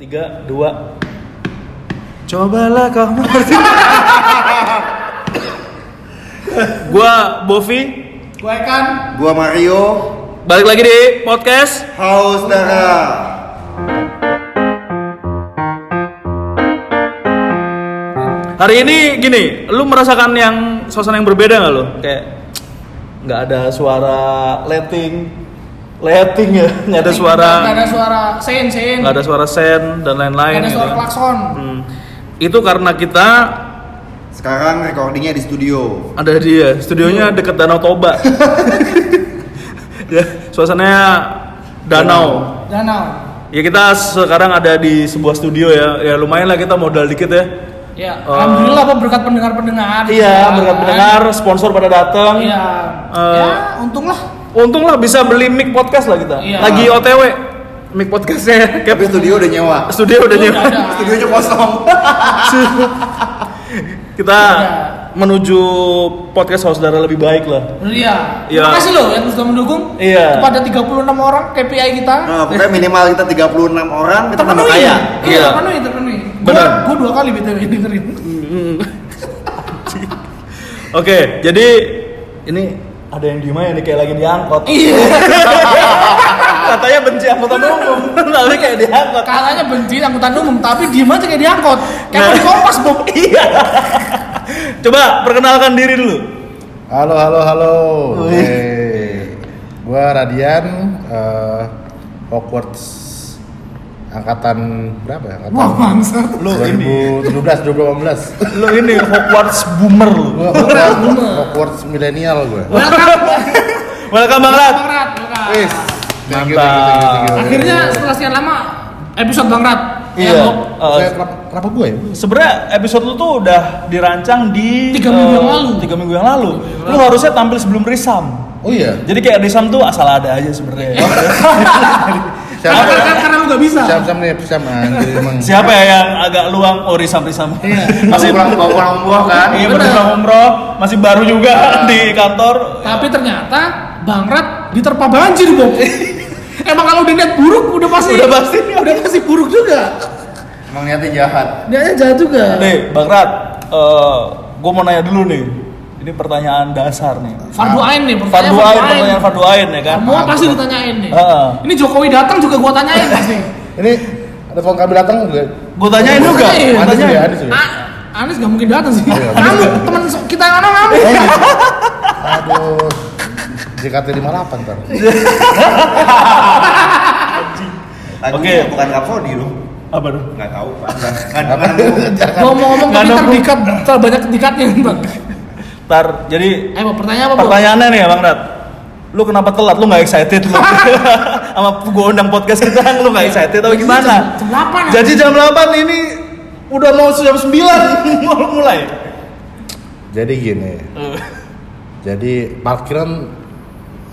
tiga, dua. Cobalah kau mengerti. gua Bovi, Gue kan Gua Mario, balik lagi di podcast. haus darah. Hari ini gini, lu merasakan yang suasana yang berbeda nggak lu? Kayak nggak ada suara letting, letting ya, nggak ada suara, Gak ada suara sen sen nggak ada suara sen dan lain-lain. ada gitu suara klakson Hmm. Itu karena kita Sekarang recordingnya di studio. ada di ya, studionya deket Danau Toba. ya, suasananya danau. Danau Ya kita sekarang ada di sebuah studio ya, ya lumayan lah kita modal dikit ya. Ya, Eh, alhamdulillah apa berkat pendengar-pendengar. Iya, Ya, berkat pendengar, sponsor pada datang. Iya. Eh, ya, untung lah. Untung lah bisa beli mic podcast lah kita. Iya. Lagi OTW mic podcastnya. Tapi studio udah nyewa. studio udah nyewa. Studionya kosong. Kita menuju podcast saudara lebih baik lah. Iya. Iya. Terima kasih loh yang sudah mendukung. Iya. Kepada 36 orang KPI kita. Nah, pokoknya minimal kita 36 orang, kita tambah terpenuhi. kaya. Iya, Iya. terpenuhi, terpenuhi. Benar. Gua, gua dua kali BTW dengerin. Oke, jadi ini ada yang diem aja nih kayak lagi diangkot. Iya. Katanya benci angkutan umum, tapi kayak diangkot. Katanya benci angkutan umum, tapi diem aja kayak diangkot. Kayak Nah. di kompas, Bob. Iya. Coba perkenalkan diri dulu. Halo, halo, halo. Wih. Hey. Gua Radian eh, Hogwarts angkatan berapa ya? Angkatan Wah, bangsat. Lu ini, 2017 2018. lu ini Hogwarts boomer lu. Gua Hogwarts, Hogwarts milenial gua. Welcome. Welcome Bang Rat. Wis. You. Akhirnya setelah sekian lama episode Bang Rat. Iya. Ya, Bob. eh, Saya- kenapa, kenapa gue ya? Sebenarnya episode lu tuh udah dirancang di Tiga minggu eh, yang lalu. Tiga minggu yang lalu. Lu harusnya tampil sebelum Risam. Oh iya. Jadi kayak Risam tuh asal ada aja sebenarnya. Siapa? Karena, karena, karena lu gak bisa. Siapa siapa nih? Siapa anjir emang. Siapa ya yang agak luang? Oh Risam Risam. Iya. Masih Kurang kurang umroh kan? Iya bener pulang umroh, masih baru juga di kantor. Tapi ternyata Bang Rat diterpa banjir, Bob. Emang kalau udah niat buruk udah pasti Udah pasti. udah pasti buruk juga. Emang niatnya jahat. Niatnya jahat juga. Nih, Bang Rat, gue mau nanya dulu nih. Ini pertanyaan dasar nih. Fardu Ain nih, Fardu Ain, pertanyaan Fardu Ain ya kan? Semua pasti ditanyain nih. Heeh. Ini Jokowi datang juga gua tanyain pasti. Ini ada phone kami datang juga. Gue tanyain Gua juga. tanyain. Gua tanyain. juga, Anies juga. Ah, Anies gak mungkin datang sih. Iya, Kamu teman kita yang mana kamu? Aduh. JKT 58 ntar. Oke. bukan Rhapsody lu. Apa tuh? Nggak tahu, Pak. Nggak nggak nggak- Jangan. Ngomong-ngomong tapi nemu. terdikat, terbanyak dikatnya bang. Ntar, jadi Eh, pertanyaan apa, pertanyaannya nih ya Bang Rat. Lu kenapa telat? Lu gak excited lu? Sama gue undang podcast kita, lu gak excited atau gimana? Jam 8 Jadi jam 8 ini udah mau jam 9 mau mulai. Jadi gini. Eh. Jadi parkiran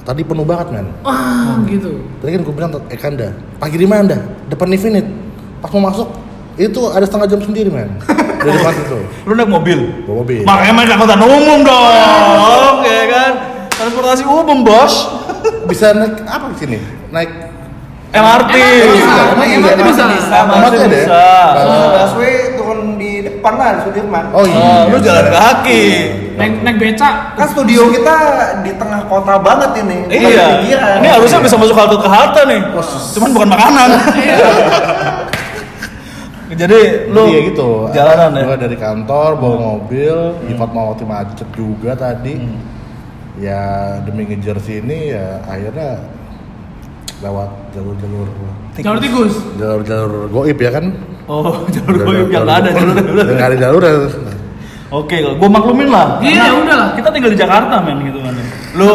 tadi penuh banget men. Wah, gitu. Tadi kan gue bilang eh Kanda, pagi di mana anda? Depan Infinite. Pas mau masuk itu ada setengah jam sendiri men. Dari depan itu. Lu naik mobil? Bawa mobil. Makanya main angkutan umum dong, ya kan? Transportasi umum bos. Bisa naik apa di sini? Naik MRT. MRT bisa, iya, MRT bisa. ya? Oh. Busway turun di depan lah di Sudirman. Oh iya. Oh, lu jalan kaki. Naik naik beca. Kan studio kita di tengah kota banget ini. Iya. Ini harusnya bisa masuk halte ke halte nih. Cuman bukan makanan. Jadi lu Iya gitu. jalanan ya. Gue dari kantor bawa mobil, Ifat mau waktu macet juga tadi. Hmm. Ya demi ngejar sini ya akhirnya lewat jalur-jalur Jalur tikus. jalur-jalur goib ya kan? Oh, jalur goib yang nggak ada jalur. Nggak ada jalur ya. Oke, gue maklumin lah. Iya, Karena udah lah. Kita tinggal di Jakarta men gitu kan. Lu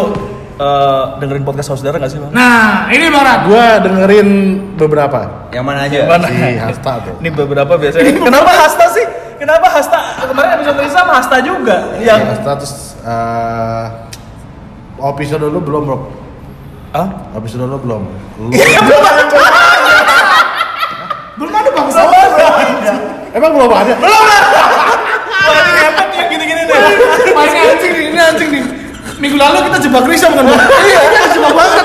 eh, dengerin podcast saudara gak sih bang? Nah, ini Bang Rat. Gua dengerin beberapa. Yang mana aja? Mana? Si Hasta tuh. Ini beberapa biasanya. Kenapa Hasta sih? Kenapa Hasta? Kemarin episode Risa sama Hasta juga. Si Yang Hasta terus eh episode dulu belum bro. Hah? Episode dulu belum. Lu, Belum ada Bang. emang belum ada? Wah, ini ngepet yang gini-gini nih. Paling anjing nih, ini anjing nih. Minggu lalu kita jebak Risa bukan Bang? Iya, ini jebak banget.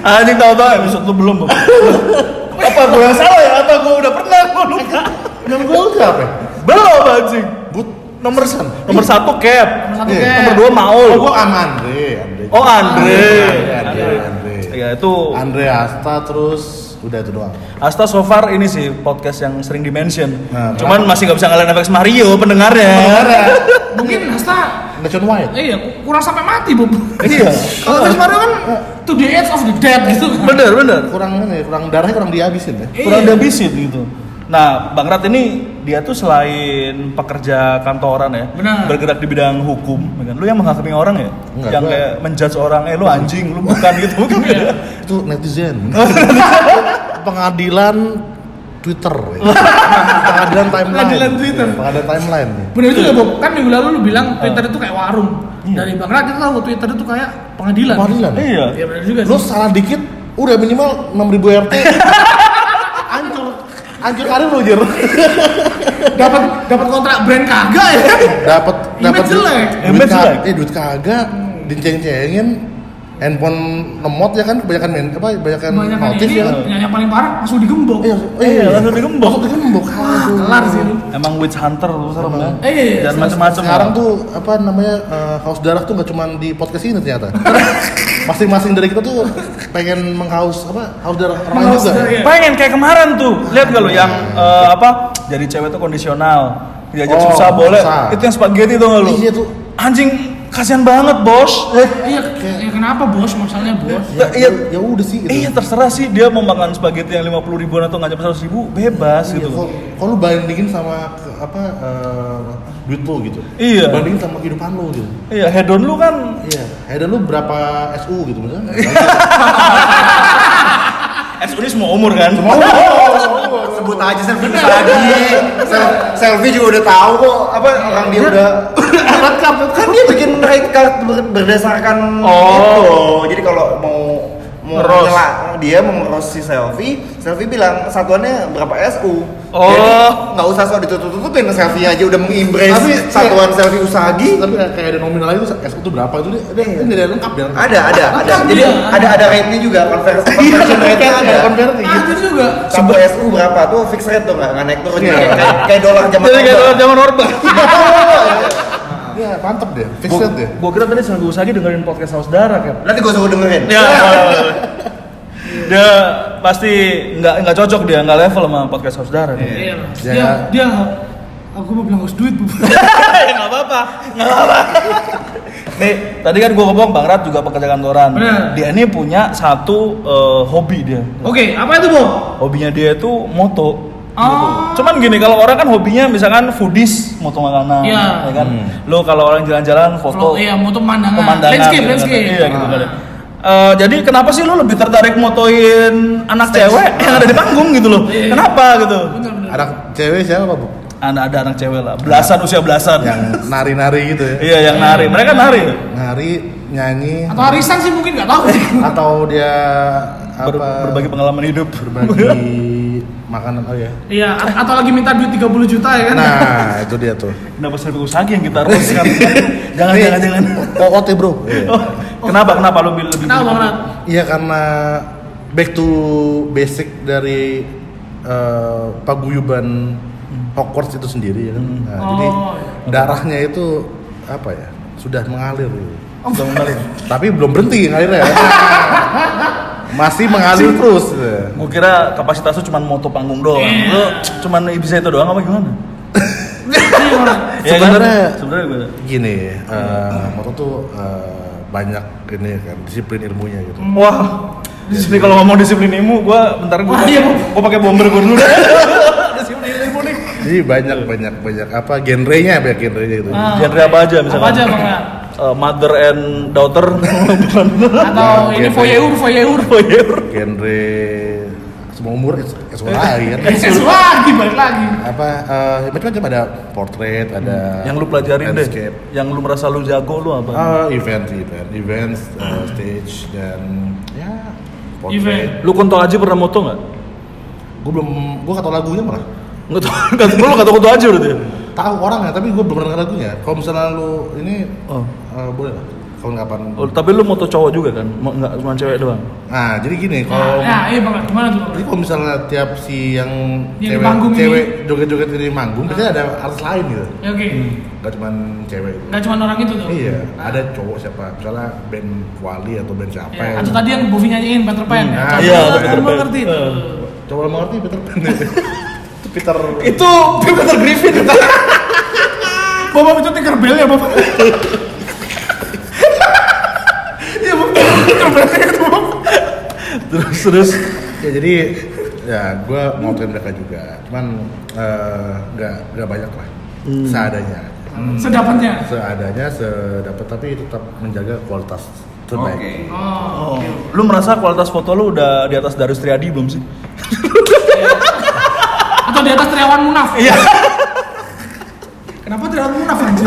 Anjing tahu-tahu episode lu belum. Bang. Apa gue yang salah ya? Apa gue udah pernah? Gue lupa. Yang gol siapa? ya? Belum anjing. But nomor san. Nomor satu Cap. Nomor satu Iya. Cap. Nomor dua Maul. Oh, gua sama Andre. Oh Andre. Andre, Andre, Andre. Ya itu Andre Asta terus udah itu doang. Asta so far ini sih podcast yang sering dimention. Nah, Cuman masih nggak bisa ngalahin FX Mario pendengarnya. Mungkin Hasta Nationwide. eh, iya kurang sampai mati, Bob. iya. Kalau Chris Mario kan to the edge of the dead gitu kan. Bener bener. Kurang ini, kurang darahnya kurang dihabisin ya. Kurang Iya. dihabisin gitu. Nah, Bang Rat ini dia tuh selain pekerja kantoran ya, Benar. bergerak di bidang hukum, ya kan? Lu yang menghakimi orang ya, Enggak, yang gua- kayak menjudge orang, eh lu anjing, lu bukan gitu, bukan ya? Itu netizen. Pengadilan Twitter. ya. Pengadilan timeline. Pengadilan Twitter. Pengadilan timeline. Bener itu ya, Bob. Kan minggu lalu lu bilang Twitter itu kayak warung. Dari Bang Rat kita tahu Twitter itu kayak pengadilan. Pengadilan. Iya. Iya benar juga Lu sih. salah dikit udah minimal 6000 RT. Hancur. Hancur karir lu, Jir. Dapat dapat kontrak brand kagak ya. dapat Image dapat jelek. duit Image jelek. eh duit kagak diceng-cengin handphone lemot ya kan kebanyakan main apa kebanyakan Banyak kan notif ini ya kan yang, yang paling parah langsung digembok. iya Iya, langsung digembok. langsung digembok Wah, kelar sih lu. Emang witch hunter lu serem ya. Eh, Dan macam-macam. sekarang tuh apa namanya eh, haus darah tuh nggak cuma di podcast ini ternyata masing-masing dari kita tuh pengen menghaus apa haus darah orang juga darah, iya. pengen kayak kemarin tuh lihat gak lu yang eh, apa jadi cewek tuh kondisional diajak Oh, susah boleh susah. itu yang spaghetti tuh gak lu iya tuh anjing kasihan banget bos eh, Iya, ya kenapa bos? Masalahnya bos. ya, Iya. ya, ya udah sih gitu. iya terserah sih dia mau makan spaghetti yang 50 ribuan atau nggak nyampe 100 ribu bebas Iya, gitu lu bandingin sama ke- apa eh, duit lu gitu Iya. bandingin sama kehidupan lu gitu iya hedon lu kan iya ada lu berapa SU gitu misalnya SU ini semua umur kan? Sebut aja selfie. Lagi. Sel- selfie juga udah tahu kok. Apa orang dia udah red kan dia bikin red card ber- berdasarkan Oh. itu. Jadi kalau mau mau nyela- dia mau ngeros si selfie, selfie bilang satuannya berapa SU. Oh. Jadi nggak usah sok ditutup-tutupin selfie aja udah mengimbres Tapi, satuan selfie usagi. tapi kayak ada nominal itu SU itu berapa itu dia dia, dia, dia lengkap dia lengkap. Ada, ada, ada. Jadi ada ada rate-nya juga, conversion conversion rate-nya ada. Converting. Ah, itu juga. Satu SU berapa tuh fix rate tuh nggak naik turun kayak kayak dolar zaman jadi kayak orba. zaman orba Iya, mantep deh, fix rate deh. gua kira tadi Selvi Usagi dengerin podcast saudara kan Nanti gue suruh dengerin. Ya. Dia pasti nggak nggak cocok dia nggak level sama podcast saudara. Iya, Mas. Ya. Dia dia aku mau bilang harus duit, Bu. Ya nggak apa-apa, nggak apa-apa. Nih, tadi kan gua ngomong Bang Rat juga pekerja kantoran. Bener. Dia ini punya satu eh, hobi dia. Oke, apa itu, Bu? Hobinya dia itu moto. Oh. Gitu. Cuman gini, kalau orang kan hobinya misalkan foodies, moto makanan, Iya. ya kan. Lo kalau orang jalan-jalan foto iya, moto pemandangan. pemandangan, Landscape, gitu kan. landscape. Iya gitu Ah. kan. Eh, jadi kenapa sih lu lebih tertarik motoin anak cewek yang ada di panggung gitu loh? Iya. Kenapa gitu? Bener, bener. Anak cewek siapa, Bu? Ada ada anak cewek lah, belasan usia belasan. Yang nari-nari gitu ya. Iya yang nari, mereka nari. Nari, nyanyi, Atau arisan sih mungkin nggak tahu. atau dia Ber- apa berbagi pengalaman hidup. berbagi makanan oh ya. Iya, atau lagi minta duit 30 juta ya kan? Nah, itu dia tuh. Kenapa Selvi Usagi yang kita haruskan? jangan Ini jangan jangan. OOT, Bro. Iya. Oh, kenapa kenapa lu lebih lebih Kenapa? Iya karena back to basic dari eh, paguyuban Hogwarts itu sendiri ya kan. Nah, Oh, jadi iya. darahnya itu apa ya? Sudah mengalir. gitu. Udah mengalir. Tapi belum berhenti ngalirnya. Masih mengalir terus. ya. Gue kira kapasitas lu cuma moto panggung doang. Iya. Lu cuman bisa itu doang apa gimana? Iya. Ya kan? Sebenarnya- sebenarnya gimana? Gini, eh, moto tuh eh, banyak ini kan disiplin ilmunya gitu. Wah, disiplin kalau ngomong disiplin ilmu, gua bentar gua, Wah, iya, gua pakai bomber gua dulu deh. disiplin ilmu nih. Jadi banyak banyak banyak apa genrenya banyak genrenya gitu. Ah. Genre apa aja misalkan? Apa aja, Bang? Eh, mother and daughter Atau ini Genre. voyeur, voyeur. voyeur. Genre semua umur es es lagi kan. Eh, lagi, balik lagi. apa eh, macam-macam ada portrait ada Yang lu pelajarin deh. landscape. Yang lu merasa lu jago lu apa? Ah, event event events eh, stage dan ya portrait Event. Lu kontol aja pernah moto nggak? gue belum gue kata lagunya malah Nggak tahu, nggak tahu, lu kata kontol aja berarti. ya? tahu orangnya tapi gue belum pernah lagunya kalau misalnya lu ini Oh. eh, boleh lah kapan-kapan. Oh, tapi lu moto cowok juga kan? Mau nggak cuma cewek doang? Nah, jadi gini, Nah, kalau ya, iya banget. Gimana tuh? jadi kalau misalnya tiap si yang, Yang cewek, manggung ini. cewek joget-joget ini manggung, biasanya ada artis lain gitu. Ya, Oke. Gak cuma cewek. Nggak cuma orang itu tuh. Iya, ada cowok siapa? Misalnya band Wali atau band siapa? Ya, yang- atau tadi yang Bovi nyanyiin Peter Pan. Hmm, ya. nah, Coba iya, Peter Pan. tuh. Eh. Coba lo mengerti Peter Pan. Itu Peter. Itu Peter Griffin. Bapak itu Tinkerbell ya, Bapak. Iya, Bapak. Tinkerbell itu, Bapak. Terus terus ya jadi ya gue mau mereka juga, cuman eh, nggak nggak banyak lah, seadanya, Sedapatnya. seadanya sedapat tapi tetap menjaga kualitas terbaik. Oh. Oh, lu merasa kualitas foto lu udah di atas Darius Triadi belum sih? Atau di atas Triawan Munaf. Iya. Kenapa Triawan Munaf anjir?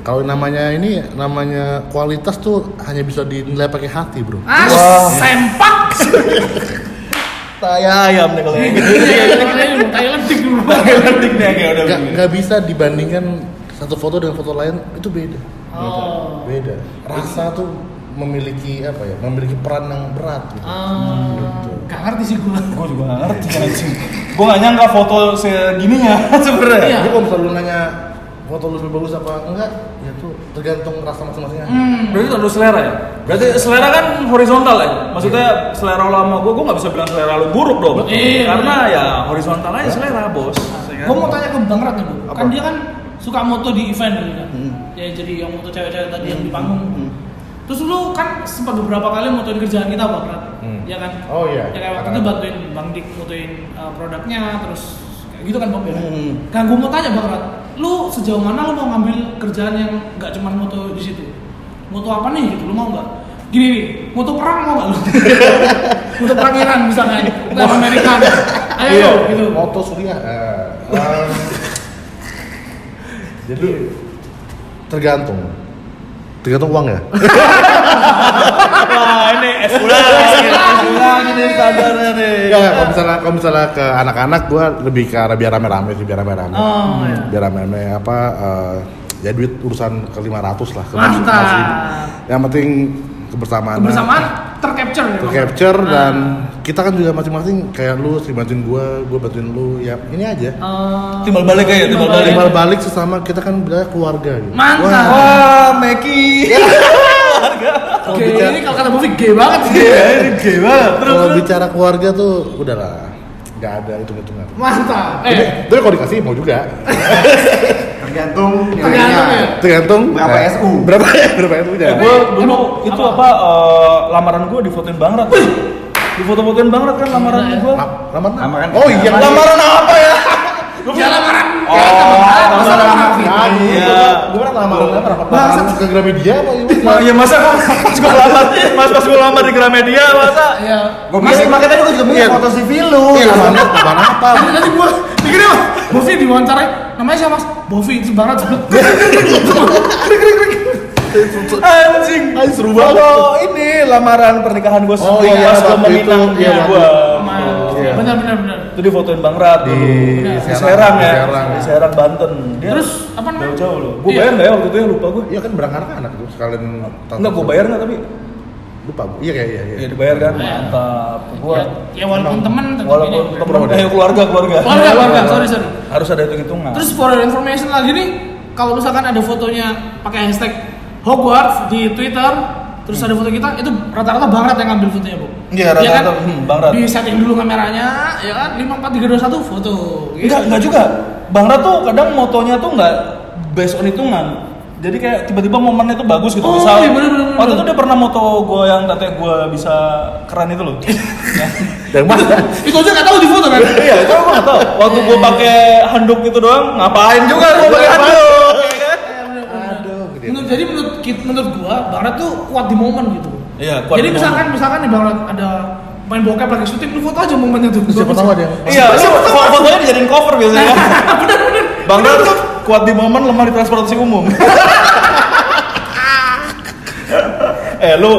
Kalau namanya ini namanya kualitas tuh hanya bisa dinilai pakai hati bro. Ah, sempak. Tai ayam nih kalau yang gitu. Iya, ini kita ini Thailand dik dulu. Landing deh kayak udah Nggak begini. nggak bisa dibandingkan satu foto dengan foto lain itu beda. Oh. Beda. Rasa tuh memiliki apa ya? Memiliki peran yang berat. Gitu. Ah, Gak ngerti sih gua. Gue juga gak ngerti anjing. Gue gak nyangka foto segininya sebenarnya. Iya. Jadi kalau misalnya lu nanya foto lu lebih bagus apa enggak, ya tuh tergantung rasa masing-masingnya. Hmm. Berarti terlalu selera ya? Berarti selera kan horizontal ya? Maksudnya selera lo sama gue, gue gak bisa bilang selera lo buruk dong Iya. Karena ya horizontal aja selera bos ya kan? Gua mau tanya ke Bang Rat nih, Bu. Apa? Kan dia kan suka moto di event gitu kan. Hmm. Ya jadi yang moto cewek-cewek tadi yang di panggung. Terus lu kan sempat beberapa kali motoin kerjaan kita Bang Rat. Hmm. Ya kan? Oh, iya. Ya kayak waktu itu bantuin Bang Dik motoin uh, produknya terus gitu kan Bang ya. Hmm. Kan gua mau tanya Bang Rat, lu sejauh mana lu mau ngambil kerjaan yang nggak cuma moto di situ? Moto apa nih gitu, lu mau nggak? Gini nih, moto perang mau nggak lu? moto perang Iran misalnya, perang Amerika. Ayo Iya. gitu. Moto Surya. eh, um, jadi tergantung. Tergantung uang ya. Wah ini es ulang Es ulang ini standarnya nih Enggak, kalau misalnya kalau misalnya ke anak-anak gua lebih ke arah biar rame-rame sih, biar rame-rame. Oh, iya. Biar rame-rame apa eh, ya duit urusan ke 500 lah ke Mantap. Yang penting kebersamaan. kebersamaan tercapture ya? Tercapture Ah. dan kita kan juga masing-masing kayak lu sering bantuin gua, gua bantuin lu, ya ini aja. Eh, Timbal balik aja, timbal balik. Timbal balik sesama kita kan bilangnya keluarga gitu. Mantap. Wah, Wah Meki kalau Oke, bicara, ini kalau kata Bovi gay banget sih. Iya ini gay banget Terus kalau terus. bicara keluarga tuh udahlah, nggak ada hitung-hitungan. Mantap. Eh, tapi kalau dikasih mau juga. Tergantung Tergantung ya? nilainya. Tergantung Berapa eh, SU? Berapa ya? Berapa SU nya? Gue dulu Emang itu apa? apa, eh, lamaran gue difotoin Bang Rat Di foto-fotoin Bang Rat kan lamaran ya. gue Lamaran? Lamaran. Oh iya, Lamaran apa ya? ya lamaran. Oh, masa lamaran. lamaran. Iya. Gue Lamaran ke Gramedia apa Ma, gimana? ya masa pas gue lamar, mas pas gue lamar di Gramedia masa Ya. Gue pikir makanya tadi gue juga mikir Iya. foto CV lu. Iya, lamaran apa? Nanti gua pikirnya Bang, Bovi diwawancarai namanya siapa Mas? Bovi itu banget. anjing. Anjing, seru banget. Kalau ini lamaran pernikahan gue Oh, iya, pas gue meminang iya, dia gue. Iya. Benar benar benar. Itu difotoin Bang Rat Di dulu. Serang, Serang di ya, Serang. di Serang Banten. Dia Terus apa namanya? jauh-jauh loh. Gue Iya. bayar nggak ya waktu itu ya lupa gue. Iya kan berangkat anak tuh sekalian. Enggak gue bayar nggak tapi Lupa gue. Iya kayak iya. iya. ya dibayar kan. Iya. Mantap. Gue Ya, ya walaupun tetap walaupun ini. temen eh keluarga keluarga. Keluarga, keluarga, sorry, sorry. Harus ada hitung hitungan. Terus for your information lagi nih, kalau misalkan ada fotonya pakai hashtag Hogwarts di Twitter, terus ada foto kita, itu rata-rata Bang Rat yang ngambil fotonya, Bu. Iya, rata-rata, hmm, Bang Rat. Di setting dulu kameranya, ya kan, 5 4 3 2 1 foto. Gitu. Enggak, enggak juga. Bang Rat tuh kadang motonya tuh enggak based on hitungan. Jadi kayak tiba-tiba momennya tuh bagus gitu. Oh, Misal iya, bener, bener, bener. waktu itu dia pernah moto gue yang tete gue bisa keren itu loh. Ya. Yang mana? Itu aja nggak tahu di foto kan? iya, itu gue nggak tahu. Waktu gue pakai handuk itu doang, ngapain juga gue pakai handuk? ya kan? Aduh. Menurut, jadi menurut menurut gua Bang Rat tuh kuat di momen gitu. Iya, kuat Jadi di misalkan misalkan nih Bang ada main bokep lagi syuting, lu foto aja momennya tuh. Siapa tahu ada yang Iya, lu fo- fotonya dijadiin cover biasanya. Bang Rat kuat di momen, lemah di transportasi umum. eh lu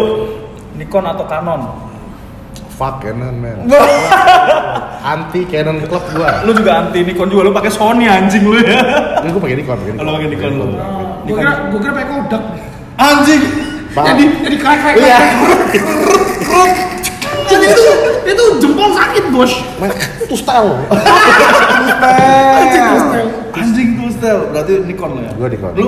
Nikon atau Canon? fuck Canon man. Anti Canon Club gua. lu juga anti Nikon juga, lu pakai Sony anjing lu ya. Ini gua pakai Nikon, pakai Nikon. Kalau pakai Nikon lu. Gua kira gua kira pakai Kodak. Anjing. Pak. Jadi jadi krek krek. Iya. Jadi itu itu jempol sakit bos. Itu style. Anjing, bos. Anjing tuh style. Berarti Nikon lo ya? Gua Nikon. Lu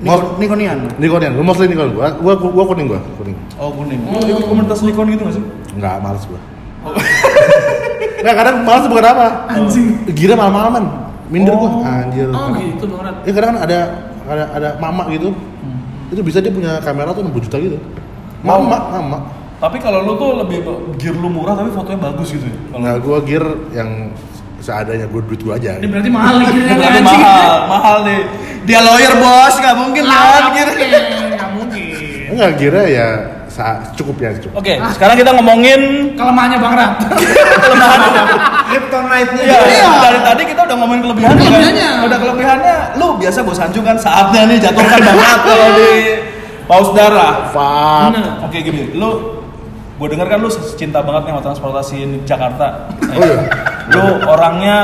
Nikon, Nikonian? Nikonian, gue mostly Nikon gua. Gua gua, gua kuning gua, kuning. Oh kuning. Lu ikut komunitas Nikon gitu gak sih? Enggak, males gua. Enggak, kadang males bukan apa? Anjing. Gila malam-malaman. Minder Oh. gua. Anjir. Oh gitu banget. Ya kadang kan ada ada ada mama gitu. Itu bisa dia punya kamera tuh 60 juta gitu. Mama, mama. Tapi kalau lu tuh lebih gear lu murah tapi fotonya bagus gitu ya? Kalau Nah, gua gear yang seadanya gua duit gua aja. Ini berarti mahal nih kira Berarti mahal, mahal nih. Dia lawyer bos, nggak mungkin lah. Nggak gear. mungkin, nggak mungkin. Enggak, gearnya ya sa- cukupnya cukup. Oke, sekarang kita ngomongin Kelemahannya Bang Rat. kelemahan. Kryptonite-nya Iya, dia. dari tadi kita udah ngomongin kelebihannya kan. Kelebihannya. Udah kelebihannya, lu biasa bos Sanjung kan saatnya nih jatuhkan banget kalau di paus darah. Fuck. Bener. Oke gini, lu gue denger kan lu cinta banget nih sama transportasi di Jakarta. Oh iya. Lu orangnya,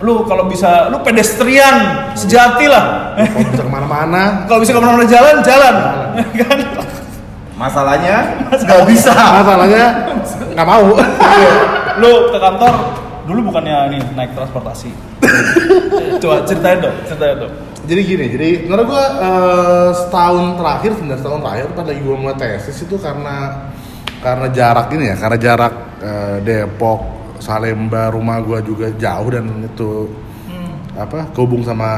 lu kalau bisa, lu pedestrian sejati lah. Kalau bisa ke mana-mana, kalau bisa ke mana-mana jalan, jalan. kan? Masalahnya nggak bisa. masalahnya nggak mau. Lu ke kantor dulu bukannya nih naik transportasi. Coba ceritain dong, ceritain dong. jadi gini, jadi menurut gua eh, setahun terakhir, sebenarnya setahun terakhir pas lagi gua mulai tesis itu karena karena jarak ini ya, karena jarak eh, Depok, Salemba, rumah gua juga jauh dan itu apa kehubung sama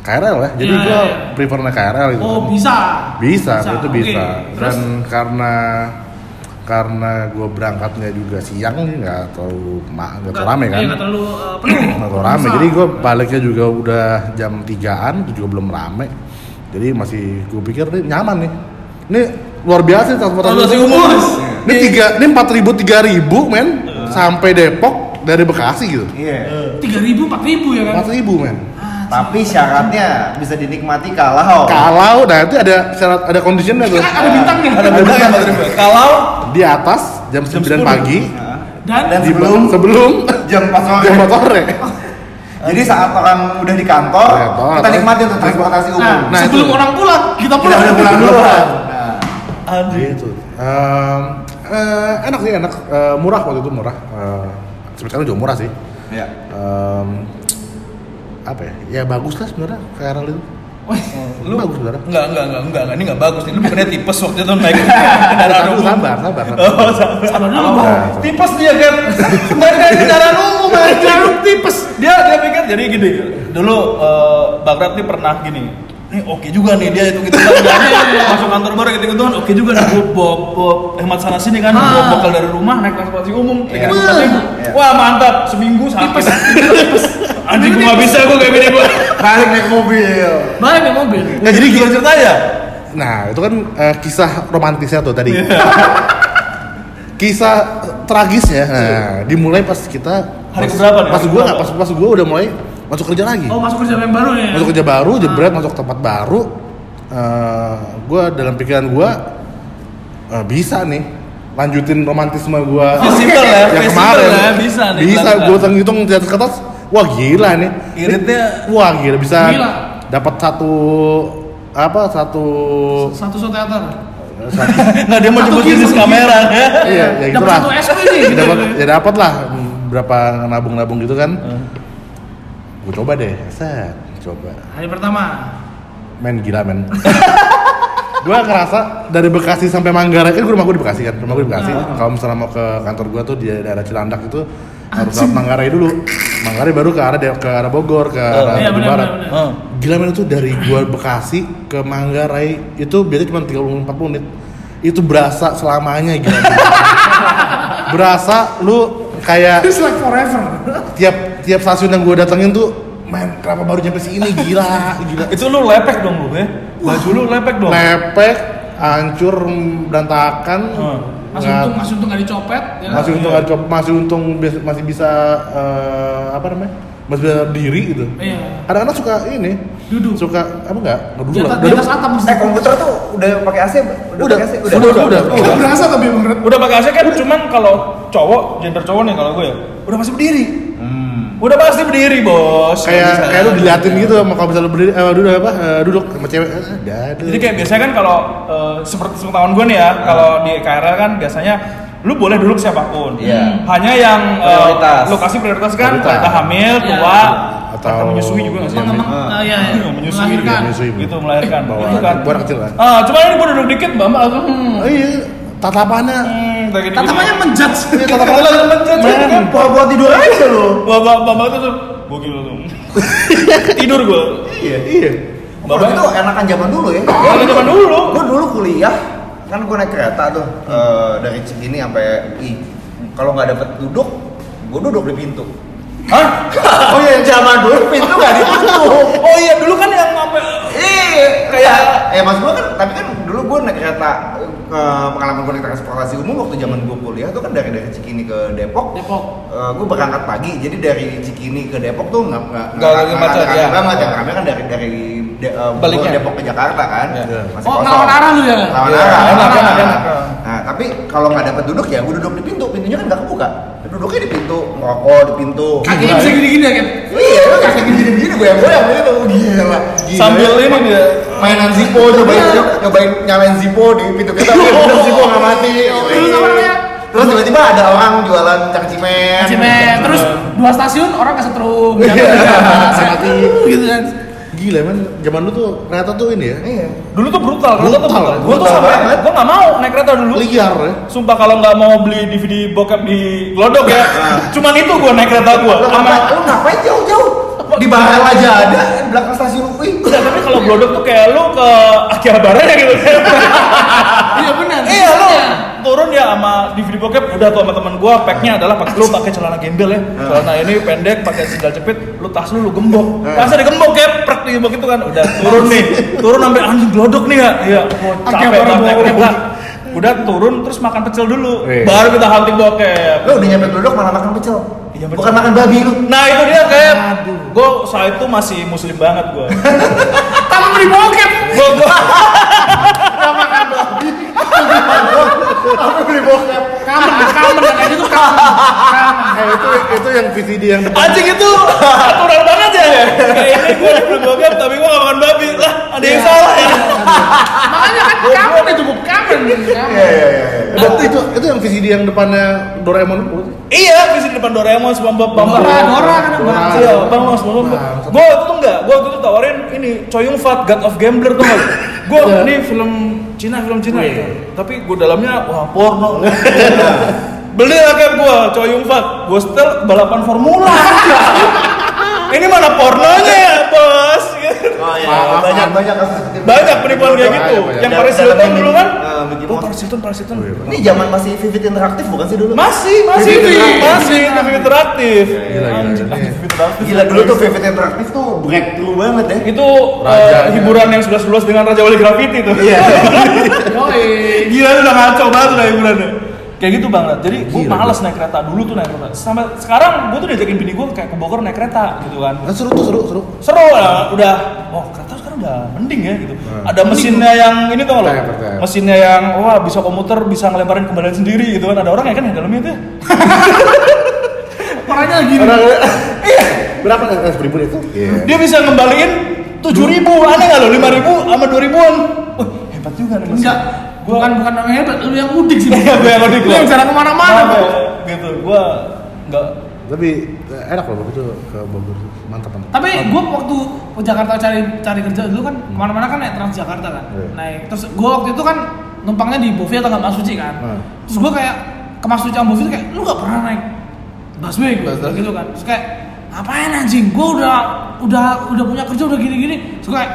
KRL ya. Jadi Iya, gua iya, iya. prefer naik KRL gitu. Oh kan. bisa. Bisa, Bisa, itu bisa. Terus? Dan karena karena gue berangkatnya juga siang nih nggak terlalu nggak terlalu rame kan? Iya, nggak terlalu eh, penuh. nggak terlalu rame. Jadi gue baliknya juga udah jam 3an itu juga belum rame. Jadi masih gue pikir nih nyaman nih. Ini luar biasa nih transportasi Transportasi umum. ini tiga ini empat ribu tiga ribu men sampai Depok dari Bekasi gitu. Iya. Tiga ribu, empat ribu ya kan? empat ribu men Tapi syaratnya bisa dinikmati kalau kalau nah itu ada syarat ada conditionnya tuh Ada bintangnya. Ada bintang ya, Kalau di atas jam 9 10. pagi Dan, Dan di sebelum- sebelum jam 4 sore. jam 4 sore Jadi saat orang udah di kantor, Kantor, kita nikmati untuk transportasi umum. nah, Nah, sebelum itu. orang pulang, kita kita pulang. udah pulang duluan. Nah, gitu Em, eh, enak sih enak Eh, murah waktu itu murah Eh, sekarang juga murah sih ya. Em, apa ya ya bagus lah sebenarnya KRL itu Lu bagus sebenarnya Enggak, enggak, enggak, enggak, enggak, ini enggak bagus nih. Lu bukannya tipes waktu itu naik kendaraan umum. sabar sabar sabar. Oh, sabar. Sabar dulu, Oh, Bang. Tipes dia kan. Naik naik kendaraan umum aja. tipes. Dia dia pikir jadi gini. Dulu eh, Bang Rat nih pernah gini. Nih oke juga nih dia itu gitu kan. Masuk kantor baru gitu gitu oke juga nih gua bawa, bawa hemat sana sini kan bawa Ah. bekal dari rumah naik transportasi umum Iya. empat ribu. Iya. Wah mantap seminggu sampai. Anjing gua nggak bisa gua kayak gini gua. Balik naik mobil. Balik naik mobil. Nggak jadi gimana ceritanya? nah itu kan eh, kisah romantisnya tuh tadi kisah tragisnya nah dimulai pas kita Hari nih? pas keberapa? nggak pas pas gua udah mulai masuk kerja lagi Oh masuk kerja yang baru nih. ya? masuk kerja baru jebret masuk tempat baru eh gue dalam pikiran gue bisa nih lanjutin romantisme gue Festival ya, yang festival kemarin ya, bisa nih, bisa gue hitung di atas kertas wah gila nih. Iritnya- wah gila. Bisa dapat satu apa satu Satu so teater. Nggak dia mau Satu kilo, jenis satu kamera. Ya. iya ya gitu Dapat lah. Satu SP nih. Gitu. dapat ya dapat lah. Berapa nabung-nabung gitu kan. Gue coba deh. Set coba. Hari pertama. men gila men. Gue ngerasa dari Bekasi sampai Manggarai kan rumah gue di Bekasi kan rumah gue di Bekasi. Ah. kalau misalnya mau ke kantor gue tuh di daerah Cilandak itu harus lewat Manggarai dulu Manggarai baru ke arah ke arah Bogor ke arah Iya Bandung benar Barat benar. benar. Oh. gila men itu dari gue Bekasi ke Manggarai itu biasanya cuma 30 40 menit itu berasa selamanya gila men. berasa lu kayak It's like forever. tiap tiap stasiun yang gue datengin tuh men kenapa baru nyampe sini gila gila Itu lu lepek dong lu ya. Baju lu lepek dong. lepek, hancur, berantakan, Hmm. Masih nggak- untung, masih untung nggak dicopet. Ya kan? masih untung ada cop- masih untung masih bisa eh, apa namanya? Masih bisa berdiri gitu. Iya. Ada anak suka ini, Duduk. suka apa enggak? Nggak duduk lah. di atas atap. Eh komputer tuh udah pakai AC? Udah, Udah, pakai AC? udah, udah, udah, udah. Berasa tapi. Udah pakai AC kan cuman kalau cowok, gender cowok nih kalau gue ya. Udah masih berdiri. Hmm. Udah pasti berdiri, Bos. kayak Bisa. kayak lu diliatin gitu sama kalau bisa lu berdiri eh, duduk apa eh, duduk sama cewek eh, dadu. Jadi kayak biasanya kan kalau eh, seperti sepengetahuan gue nih ya, kalau di KRL kan biasanya lu boleh duduk siapa pun. Iya. Hanya yang eh, Prioritas. lokasi prioritas kan Prioritas. wanita hamil, Iya. tua, Atau- menyusui juga nggak sih? Emang emang Ah. ah, iya, iya. Iya, menyusui, melahirkan. menyusui. gitu melahirkan. Bawa itu kan. buah kecil kan? Ah, cuma ini gue duduk dikit, mbak mbak langsung. Hmm, Oh iya, tatapannya hmm, kayak gini-gini. Tatapannya menjudge. Tatapannya langsung menjudge, Men, kan? buat tidur aja lu. Bapak bapak itu tuh, gue gila tuh. Tidur gue. Iya. iya. Kalau Bapak itu enakan zaman dulu ya. Kalau zaman dulu. Gue dulu kuliah kan gue naik kereta tuh eh, dari Cikini sampai UI. Kalau nggak dapet duduk, gue duduk di pintu. Hah? Oh iya, zaman dulu pintu nggak ditutup. Oh iya, dulu kan yang sampai Iya, kayak ya mas gue kan, tapi kan dulu gue naik kereta eh, pengalaman gue naik transportasi umum waktu zaman gue kuliah tuh kan dari dari Cikini ke Depok. Depok. gue berangkat pagi, jadi dari Cikini ke Depok tuh nggak nggak Nggak lagi macet, ya. banget, yang rame kan dari dari de, eh, Baliknya. Depok ke Jakarta kan. Iya. Masih Oh, ngelawan arah lu ya? Lawan Iya, arah. enak, enak. Nah, tapi kalau nggak dapat duduk ya gue duduk di pintu, pintunya kan nggak kebuka. Duduknya di pintu, ngerokok di pintu. Kakinya bisa gini-gini ya kan? Iya, lu kaki gini-gini goyang-goyang gitu. Gila. Gila. sambil ini dia. mainan Zippo nyobain nyobain nyalain Zippo di pintu kita bener Zippo nggak mati Terus apa namanya? terus tiba-tiba ada orang jualan cangcimen Cimen. Terus dua stasiun orang kesetrum. Iya. Mati. Gitu kan. Gila man, zaman lu tuh kereta tuh ini ya. iya Dulu tuh brutal, kereta tuh Brutal, brutal. ya? Gue tuh Brutal sampai, banget. gue nggak mau naik kereta dulu. Liar ya. Sumpah kalau nggak mau beli DVD bokep di Glodok ya, cuman itu gue naik kereta gue. lu ngapain lu ngapain jauh-jauh di Bahal aja ada di belakang stasiun UI Enggak, tapi kalau Glodok tuh kayak lu ke Akihabara ya gitu. Iya benar. iya lu turun ya sama DVD bokep. Udah tuh sama teman gua packnya adalah pakai lu pakai celana gembel ya. Celana ini pendek pakai sandal jepit lu tas lu lu gembok. Tasnya digembok kayak prek digembok itu kan. Udah turun nih turun sampai anjing glodok nih ya iya capek banget udah turun terus makan pecel dulu. Wih. baru kita hunting bokep. Lu udah nyampe duduk malah makan pecel. Iya, bukan makan babi lu. Nah itu dia kayak gua saat itu masih muslim banget gua. Kamu beli bokep. gua gua apa beli bokep Kamen, kamen kayak gitu kamen. Kamen. Eh itu itu yang VCD yang depan. Anjing itu aturan banget ya. Kayak ini gue belum bokep tapi gue gak makan babi. Lah, ada yang salah ya. Makanya kan kamen itu bu kamen. iya iya iya Itu, itu itu yang VCD yang depannya Doraemon itu. Iya, visi di depan Doraemon SpongeBob Bambang. Dora, Dora kan Dora. bang. Iya, Bambang SpongeBob. Bang. Gue itu enggak, gue itu tawarin ini Choyung Fat God of Gambler tuh. Gue ini film Cina, film Cina. Tapi gue dalamnya wah porno. Beli lah kayak gue Choyung Fat. Gue setel balapan formula. ini mana pornonya ya, bos? Iya banyak maaf. banyak kasus seperti. Banyak penipuan kayak Banyak, gitu. banyak. Yang Paris Hilton dulu kan? eh, Oh. Paris Hilton, Paris Hilton. ini zaman masih Vivid interaktif bukan sih dulu Masih, masih, Vivid. masih, Anjing, ini. TV interaktif. gila dulu tuh Vivid interaktif tuh breakthrough banget ya Itu Raja, eh, hiburan yang 11-11 dengan Raja Wali Graffiti tuh. iya. Gila udah ngaco banget udah hiburannya. Kayak gitu banget. Jadi gue males naik kereta dulu tuh naik kereta. Sampai sekarang gue tuh diajakin bini gue kayak ke Bogor naik kereta gitu kan. Nah, seru tuh seru seru. Seru lah, udah. Oh kereta sekarang udah mending ya gitu. Hmm. Ada mesinnya yang ini tau lo. Percaya, percaya. Mesinnya yang wah bisa komuter bisa ngelemparin kembalian sendiri gitu kan. Ada orang ya kan di dalamnya tuh. Orangnya lagi. Berapa kan seribu itu? Iya. Dia bisa ngembaliin tujuh ribu, aneh nggak lo? Lima ribu sama dua ribuan. Wah, hebat juga nih mesin. Enggak. Bukan bukan orang hebat, lu yang mudik sih. Iya, gue yang mudik, Lu yang gua. jarang ke mana-mana. Ya? Gitu, gue nggak. Tapi eh, enak loh begitu ke Bogor. Mantap mantap. Tapi gue waktu ke Jakarta cari cari kerja dulu kan ke mana-mana kan naik Transjakarta kan. Iya. Naik terus gue waktu itu kan numpangnya di Bovi atau nggak Mas Suci kan. Hmm. Terus gue kayak ke Mas Suci sama Bovi tuh kayak lu nggak pernah naik busway gitu, gitu kan. Terus kayak ngapain anjing? Gue udah udah udah punya kerja udah gini-gini. Terus kayak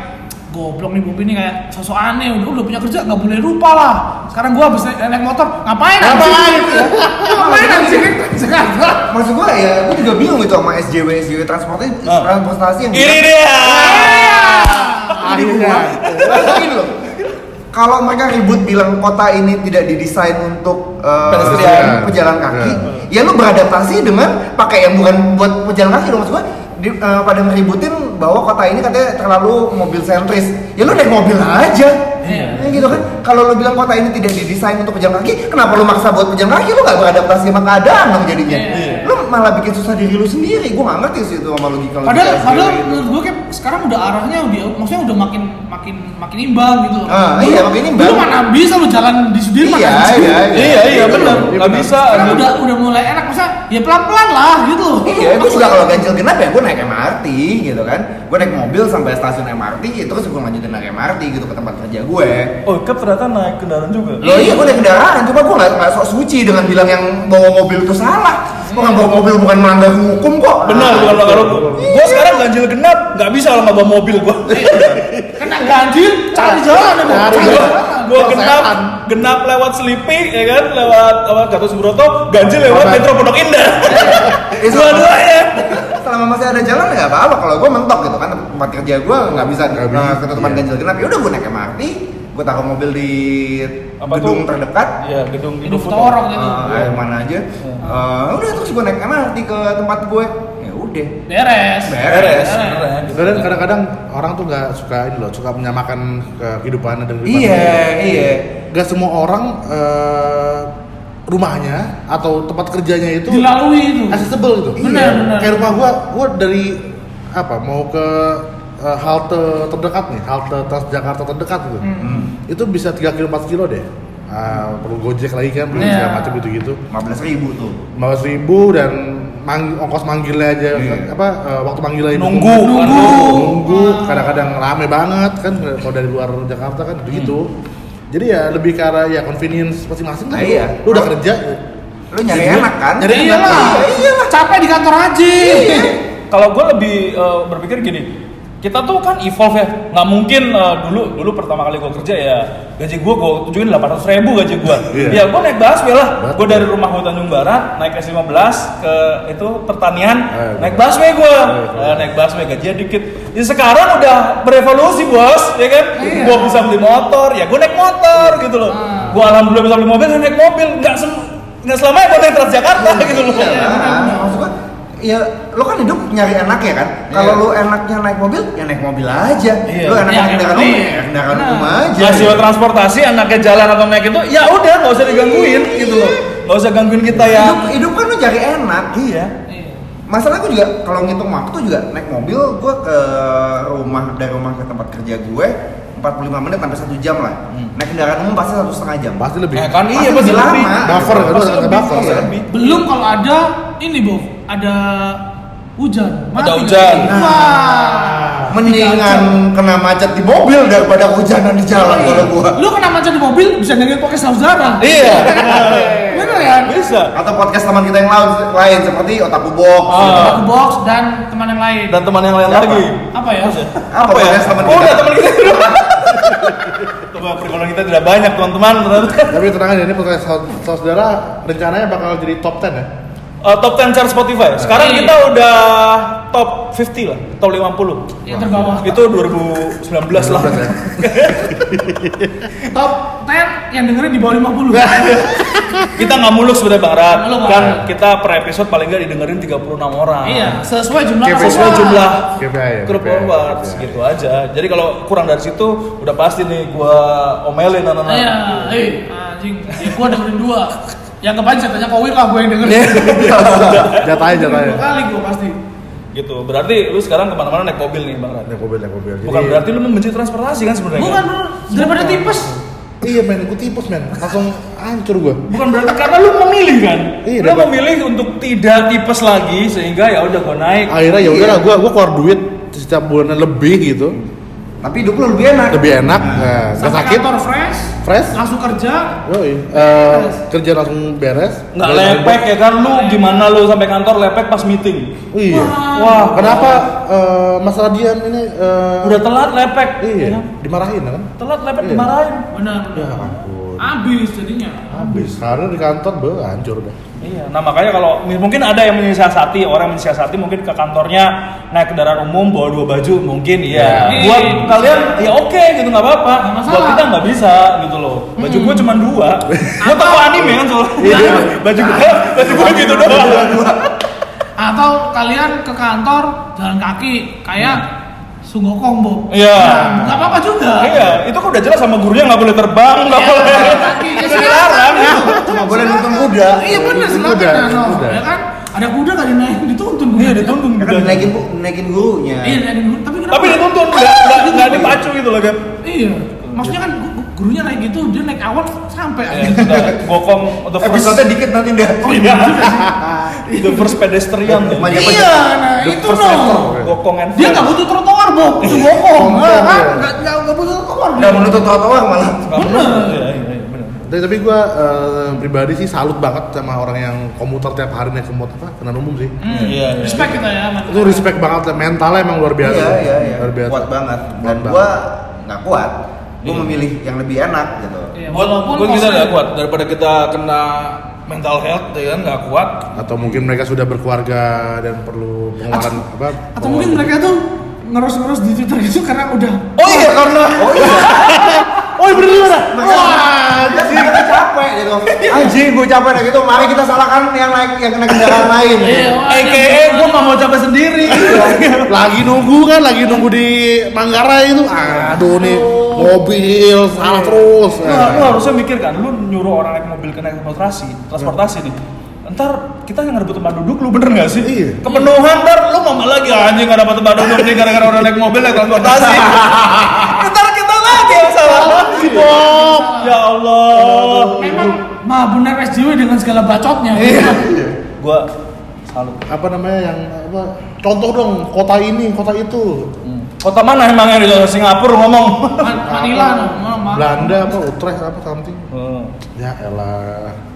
goblok nih Bovi ini kayak sosok aneh udah udah punya kerja nggak boleh lupa lah sekarang gua habis naik, naik motor ngapain anjing ngapain anjing Jakarta maksud gua ya gua juga bingung gitu sama SJW SJW transportasi Ah. transportasi yang Ini dia. Akhirnya. Gini loh. Kalau mereka ribut bilang kota ini tidak didesain untuk Pedestrian. pejalan kaki, Ya. ya lu beradaptasi dengan pakai yang bukan buat pejalan kaki dong maksud gua. Di, eh, pada ngeributin bahwa kota ini katanya terlalu mobil sentris. Ya lu naik mobil aja. Iya. Ya gitu kan. Kalau lu bilang kota ini tidak didesain untuk pejalan kaki, kenapa lu maksa buat pejalan kaki? Lu nggak beradaptasi sama keadaan dong jadinya. Iya. Lu malah bikin susah diri lu sendiri. Gue nggak ngerti sih itu sama logika logika Padahal, padahal gitu. menurut gue kayak sekarang udah arahnya udah, maksudnya udah makin makin makin imbang gitu. Ah, Dulu- iya, makin imbang. Dulu mana bisa lu jalan di Sudirman Iya, anjing. iya, Iya iya benar. Iya, Nggak benar. bisa. Sekarang Aduh. udah udah mulai enak, masa ya pelan pelan lah gitu. Iya, gue juga kalau ganjil genap ya gue naik MRT gitu kan. Gue naik mobil sampai stasiun MRT, terus gue lanjutin naik MRT gitu ke tempat kerja gue. Oh, Kep ternyata naik kendaraan juga. Loh iya, gue naik kendaraan, cuma gue nggak nggak sok suci dengan bilang yang bawa mobil itu salah. Orang bawa mobil bukan melanggar hukum kok. Benar, bukan melanggar hukum. Gua sekarang ganjil genap, nggak bisa lah nggak bawa mobil gua. Kena ganjil, cari jalan ya, Cari jalan. Gua genap, genap lewat Selipi, ya kan, lewat apa Gatot Subroto, ganjil lewat Apa? Metro Pondok Indah. Iya, Dua-duanya. Selama masih ada jalan ya nggak apa-apa. Kalau gue mentok gitu kan tempat kerja gue nggak bisa Nggak nah, bisa, ketutupan iya. ganjil genap. Ya udah gue naik MRT, gue taruh mobil di Apa gedung tuh? terdekat. Iya, gedung Hidup Indofood. Gitu. Eh, mana aja. Eh, udah terus gue naik MRT ke tempat gue. Udah. Beres. Beres. Dan kadang-kadang orang tuh nggak suka ini loh, suka menyamakan kehidupannya dan kehidupan Iya, iya. Gak semua orang eh, rumahnya atau tempat kerjanya itu Dilalui itu. accessible gitu. Benar, Iya. benar. Kayak rumah gua, gua dari apa mau ke eh, halte terdekat nih, halte Transjakarta terdekat gitu. Hmm. Itu bisa 3 kilo 4 kilo deh. Ah, perlu gojek lagi kan, perlu Iya. segala macam gitu gitu. 15 ribu tuh. 15 ribu dan mang- ongkos manggilnya aja Iya. apa eh, waktu manggilnya itu Nunggu. nunggu nunggu kadang-kadang rame banget kan kalau dari luar Jakarta kan gitu jadi ya lebih ke arah ya convenience masing-masing Nah, lah. iya. lu udah kerja Lu nyari Iya. enak kan? Nyari Iya enak. lah. Iya Capek di kantor aja. Kalau gue lebih eh, berpikir gini, kita tuh kan evolve ya, nggak mungkin eh, dulu dulu pertama kali gue kerja ya gaji gue gue tujuin 800 ribu gaji gue, Iya. ya gue naik busway lah, gue dari rumah gue Tanjung Barat naik S15 ke itu pertanian, Eh, naik busway gue, Iya. naik busway gajinya dikit. Ya sekarang udah berevolusi bos, ya kan? Iya. Gue bisa beli motor, ya gue naik motor gitu loh. Ah. Gue alhamdulillah bisa beli mobil, ya naik mobil, nggak sem nggak selamanya gue naik Transjakarta gitu loh. Iya, nah, maksud gua, ya lo kan hidup nyari enak ya kan? Kalau Iya. lo enaknya naik mobil, ya naik mobil aja. Iya. Lo enaknya Iya, naik kendaraan iya. umum, ya kendaraan Nah. umum aja. hasil transportasi anaknya jalan atau naik itu ya udah nggak usah digangguin gitu loh nggak usah gangguin kita ya hidup, hidup kan lo cari enak. iya Iya. Masalah gue juga kalau ngitung waktu juga naik mobil gue ke rumah dari rumah ke tempat kerja gue 45 menit sampai satu jam lah. Naik kendaraan umum pasti satu setengah jam. pasti lebih ya kan Pasti iya pasti lebih lebih lama. Buffer, kan, pasti lebih buffer, pasti ya. lebih Belum kalau ada ini, Bob. Ada hujan. Ada Mati hujan. nggak? Wah. Mendingan kena macet di mobil daripada hujanan di jalan kalau gue. Lu kena macet di mobil bisa dengerin podcast saudara. iya Bener ya? bisa Atau podcast teman kita yang lain, lain seperti Otaku Box. Ah. Aku box dan teman yang lain. dan teman yang lain Siapa? lagi Apa ya? Apa apa ya teman oh kita? udah teman kita Coba pergaulan kita tidak banyak teman-teman tapi tenang aja ini podcast saud- saudara rencananya bakal jadi top 10 ya Eh, top 10 chart Spotify sekarang Iya. kita udah top 50 lah top 50 Yang terbawah. itu 2019 lah ya. Top 10 yang dengerin di bawah 50. kita nggak muluk sebenarnya Bang Rat. Muluk, kan Bang. kita per episode paling nggak didengerin 36 orang Iya, sesuai jumlah KPI. sesuai jumlah KPI ya, grup followers KPI. gitu aja. Jadi kalau kurang dari situ udah pasti nih gua omelin anak-anak. Iya, eh, anjing. Ya, gua dengerin dua. Yang kebanyakan tanya Kowil lah gua yang dengerin. Iya. jatahnya jatahnya Dua kali gua pasti. Gitu. Berarti lu sekarang ke mana-mana naik mobil nih Bang Rat. naik mobil naik mobil Bukan Jadi- berarti lu membenci transportasi kan sebenarnya. Bukan, bro. Daripada tipes. iya men gue tipes men langsung hancur gue Bukan berarti karena lu memilih kan. Iya, lu dapat. memilih untuk tidak tipes lagi sehingga ya udah gua naik. akhirnya ya udah Iya. lah gue gue keluar duit setiap bulannya lebih gitu Tapi hidup lu lebih enak. lebih enak nah, sakit kantor fresh. Fresh Langsung kerja. Yoi. Eh, kerja langsung beres Nggak lepek ya kan lu gimana lu sampai kantor lepek pas meeting. iya Wah, kenapa eh, masalah Dian ini eh, Udah telat lepek. iya Ya kan? dimarahin kan Telat lepek Iya. dimarahin. Benar, ya ampun Abis jadinya. habis karena di kantor be hancur udah Iya, nah makanya kalau mungkin ada yang menyiasati, orang menyiasati mungkin ke kantornya naik kendaraan umum bawa dua baju, mungkin iya. Iya. Buat kalian ya oke gitu nggak apa-apa. Buat kita nggak bisa gitu loh. Baju gua cuma dua. Gua toko anime kan soalnya. Iya. baju gua, baju gua gitu doang. Atau kalian ke kantor jalan kaki kayak Sunggo Kombo. Iya. Nah, nggak apa-apa juga. Iya, itu kan udah jelas sama gurunya nggak boleh terbang, nggak Iya, boleh. Ya, Itu dilarang. silakan. Cuma boleh nonton kuda. Iya benar silakan itu udah. ya kan. Ada kuda gak dinaik dituntun kuda. Iya dituntun Kan kuda. naikin bu- naikin gurunya. Iya, naikin kuda. Tapi kenapa? Tapi dituntun, nggak nggak dipacu gitu loh kan. Iya. Maksudnya kan gu- gu- gurunya naik gitu, dia naik awal sampai Ya, aja. udah gokong the first Episode dikit nanti udah. Oh iya. the first pedestrian Iya, nah itu letter. Gokong and Dia nggak butuh trotoar, Bob. Itu bokong. Bokong, Nah, kan? iya. Nggak nggak nggak butuh menutup trotoar malah. Nggak bener. Iya, iya, iya. Tapi, tapi gue pribadi sih salut banget sama orang yang komuter tiap hari naik komuter apa kendaraan umum sih. Iya, iya. Respect kita ya. Itu respect banget, mentalnya emang luar biasa. Iya iya iya. Luar biasa. Kuat banget. Dan gua nggak kuat. Gua Iya. memilih yang lebih enak gitu. Iya, walaupun buat kita nggak kuat daripada kita kena mental health ya kan nggak kuat. Atau mungkin mereka sudah berkeluarga dan perlu pengeluaran apa? Atau mungkin mereka tuh ngeros-ngeros di Twitter gitu karena udah Oh iya karena Oh iya. Oh iya bener bener. Wah, mereka capek gitu. Anjing, gue capek gitu. Mari kita salahkan yang naik yang naik kendaraan lain. Iya, wah, AKA gue nggak mau capek sendiri. lagi nunggu kan, lagi nunggu di Manggarai itu. Aduh nih mobil salah terus. Lu, lu harusnya mikir kan, lu nyuruh orang naik mobil ke naik transportasi, transportasi nih. Ntar kita yang ngerebut tempat duduk, lu bener gak sih? Iya. Kepenuhan ntar lu ngomong lagi anjing gak dapat tempat duduk nih gara-gara orang naik mobil naik transportasi. ntar kita lagi yang salah. Bob. Ya Allah. memang mah benar SJW dengan segala bacotnya. Gua salut. Apa namanya yang apa? Contoh dong kota ini, kota itu. Kota mana emangnya di Singapura ngomong? Man- Manila Belanda apa Utrecht apa something. Hmm. Ya elah.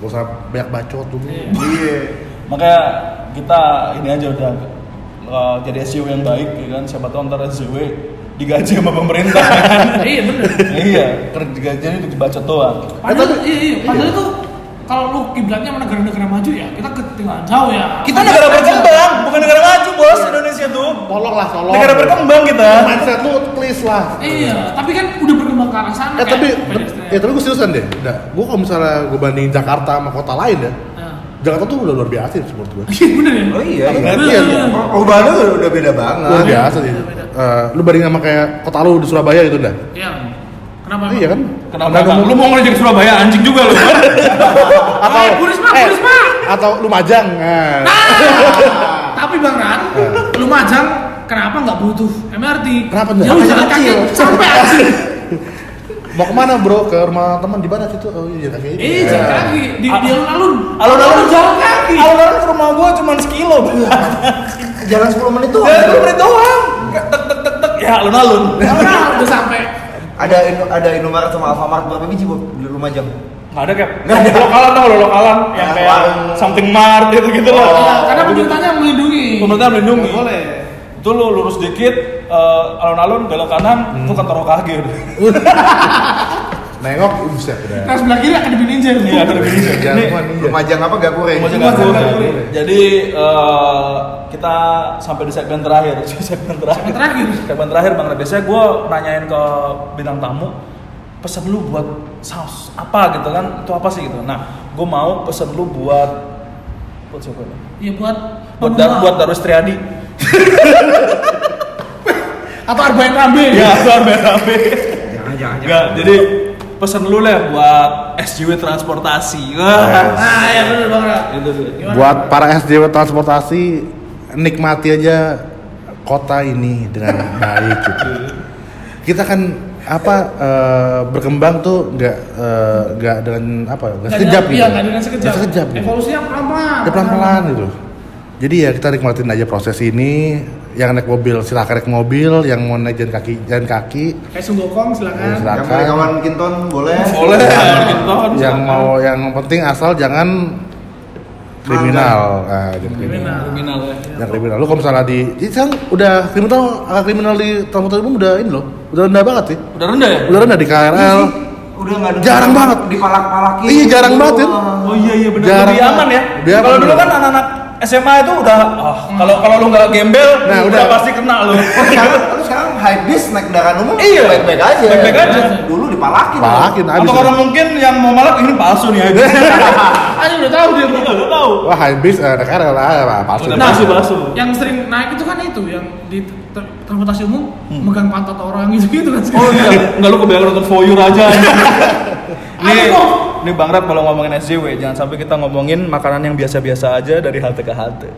Gak usah banyak bacot dulu. Iya. Makanya kita ini aja udah uh, jadi SJW yang baik ya kan. Siapa tahu ntar SJW digaji sama pemerintah. kan? Iya bener. iya, kerja untuk dibacot doang. Padahal iya, iya. Padahal itu kalau lu kiblatnya sama negara-negara maju ya, kita ketinggalan jauh ya. Kita negara berkembang, bukan negara maju, Bos. Indonesia tuh. Tolong lah, tolong. Negara berkembang kita. Mindset lu please lah. Iya, tapi kan udah berkembang ke arah sana. Eh tapi, pedestrian. ya tapi gue seriusan deh. Udah, gue kalau misalnya gue bandingin Jakarta sama kota lain ya, Nah. Jakarta tuh udah luar biasa sih menurut gue. Iya bener ya. Oh iya. iya. Iya, iya. Perubahannya udah, udah beda banget. Luar biasa sih. Eh, lu bandingin sama kayak kota lu di Surabaya gitu dah. Iya. Kenapa? Iya kan? Kenapa? Pendagang Lu mau ngejek Surabaya anjing juga lu. atau Eh, Bu Risma, Bu eh, Risma. atau Lumajang. Nah. Tapi Bang Ran, lu majang kenapa nggak butuh MRT? Kenapa enggak? Ya lu jalan kaki sampai anjing. Mau ke mana bro? Ke rumah teman di mana situ? Oh iya kaki. Eh, jalan kaki di di alun-alun. Alun-alun jalan kaki. Alun-alun ke rumah gua cuma sekilo. Jalan 10 menit tuh. Ya, lu menit doang. Tek tek tek tek tek. Ya, alun-alun. Nah, udah sampai. Ada ada Indomaret sama Alfamart berapa biji bu di Lumajang? Nggak ada kayak lokalan tau lo lokalan yang Nah, kayak something mart gitu gitu loh. Ya, karena pemerintahnya melindungi. Pemerintah melindungi. Nggak boleh. Itu lu lurus dikit eh, alun-alun belok kanan itu kantor OKG. Nengok, buset udah. Nah, sebelah kiri akan Ninja. Iya, ada begini. Ini Jagoan iya. Lumajang apa gak kurang? Rumah Jakarta. Jakarta. Jadi eh, kita sampai di segmen terakhir, segmen terakhir. Segmen terakhir. Segmen terakhir Bang. Biasanya gue nanyain ke bintang tamu, pesan lu buat saus apa gitu kan? Itu apa sih gitu. Nah, gue mau pesan lu buat buat siapa? ya? Iya buat Buat Dar, buat Darus Triadi. atau Arbain Rambe. Ya, luar biasa. Jangan jangan. Enggak, jadi pesan lu lah buat SJW transportasi. Wah. Nah, ya benar Bang Ran. Itu? Buat para SJW transportasi, nikmati aja kota ini dengan baik gitu. Kita kan apa eh, berkembang tuh nggak eh, nggak dengan apa nggak sekejap dengan- gitu. Iya, nggak dengan sekejap. Nggak sekejap gitu. Evolusinya pelan-pelan. Ya pelan-pelan gitu. Jadi ya kita nikmatin aja proses ini. Yang naik mobil silahkan naik mobil, yang mau naik jalan kaki jalan kaki. Kayak Sunggokong silakan. Silakan. Yang beli kawan Kinton boleh. Boleh, gitu. Yang mau yang penting asal jangan kriminal. Nah, jangan kriminal. Kriminal. Kriminal ya. yang kriminal lu kalau misalnya di ini sekarang udah kriminal angka kriminal di transportasi umum udah ini loh udah rendah banget sih Udah rendah ya? udah rendah di KRL Udah nggak ada. Jarang banget. Dipalak-palakin. Iya, jarang banget, ya. Oh iya iya benar. Jarang Lebih aman ya. Kalau dulu kan anak-anak SMA itu udah ah, kalau kalau lu nggak gembel, Nah, udah, udah. pasti kena lu. sekarang, lu sekarang high bis naik kendaraan umum Iya. baik-baik aja. Baik-baik aja. Dulu dipalakin. Palakin abis Atau karena mungkin yang mau malak ini palsu nih aja. Ayo udah tahu dia. Udah tahu. wah high bis eh, KRL lah apa palsu Nah, palsu palsu. yang sering naik itu kan itu yang di transportasi umum megang pantat orang gitu gitu kan. Oh iya, enggak lu kebanyakan nonton voyeur aja. Ayo Nih, Ini Bang Rat kalau ngomongin SJW, jangan sampai kita ngomongin makanan yang biasa-biasa aja dari halte ke halte.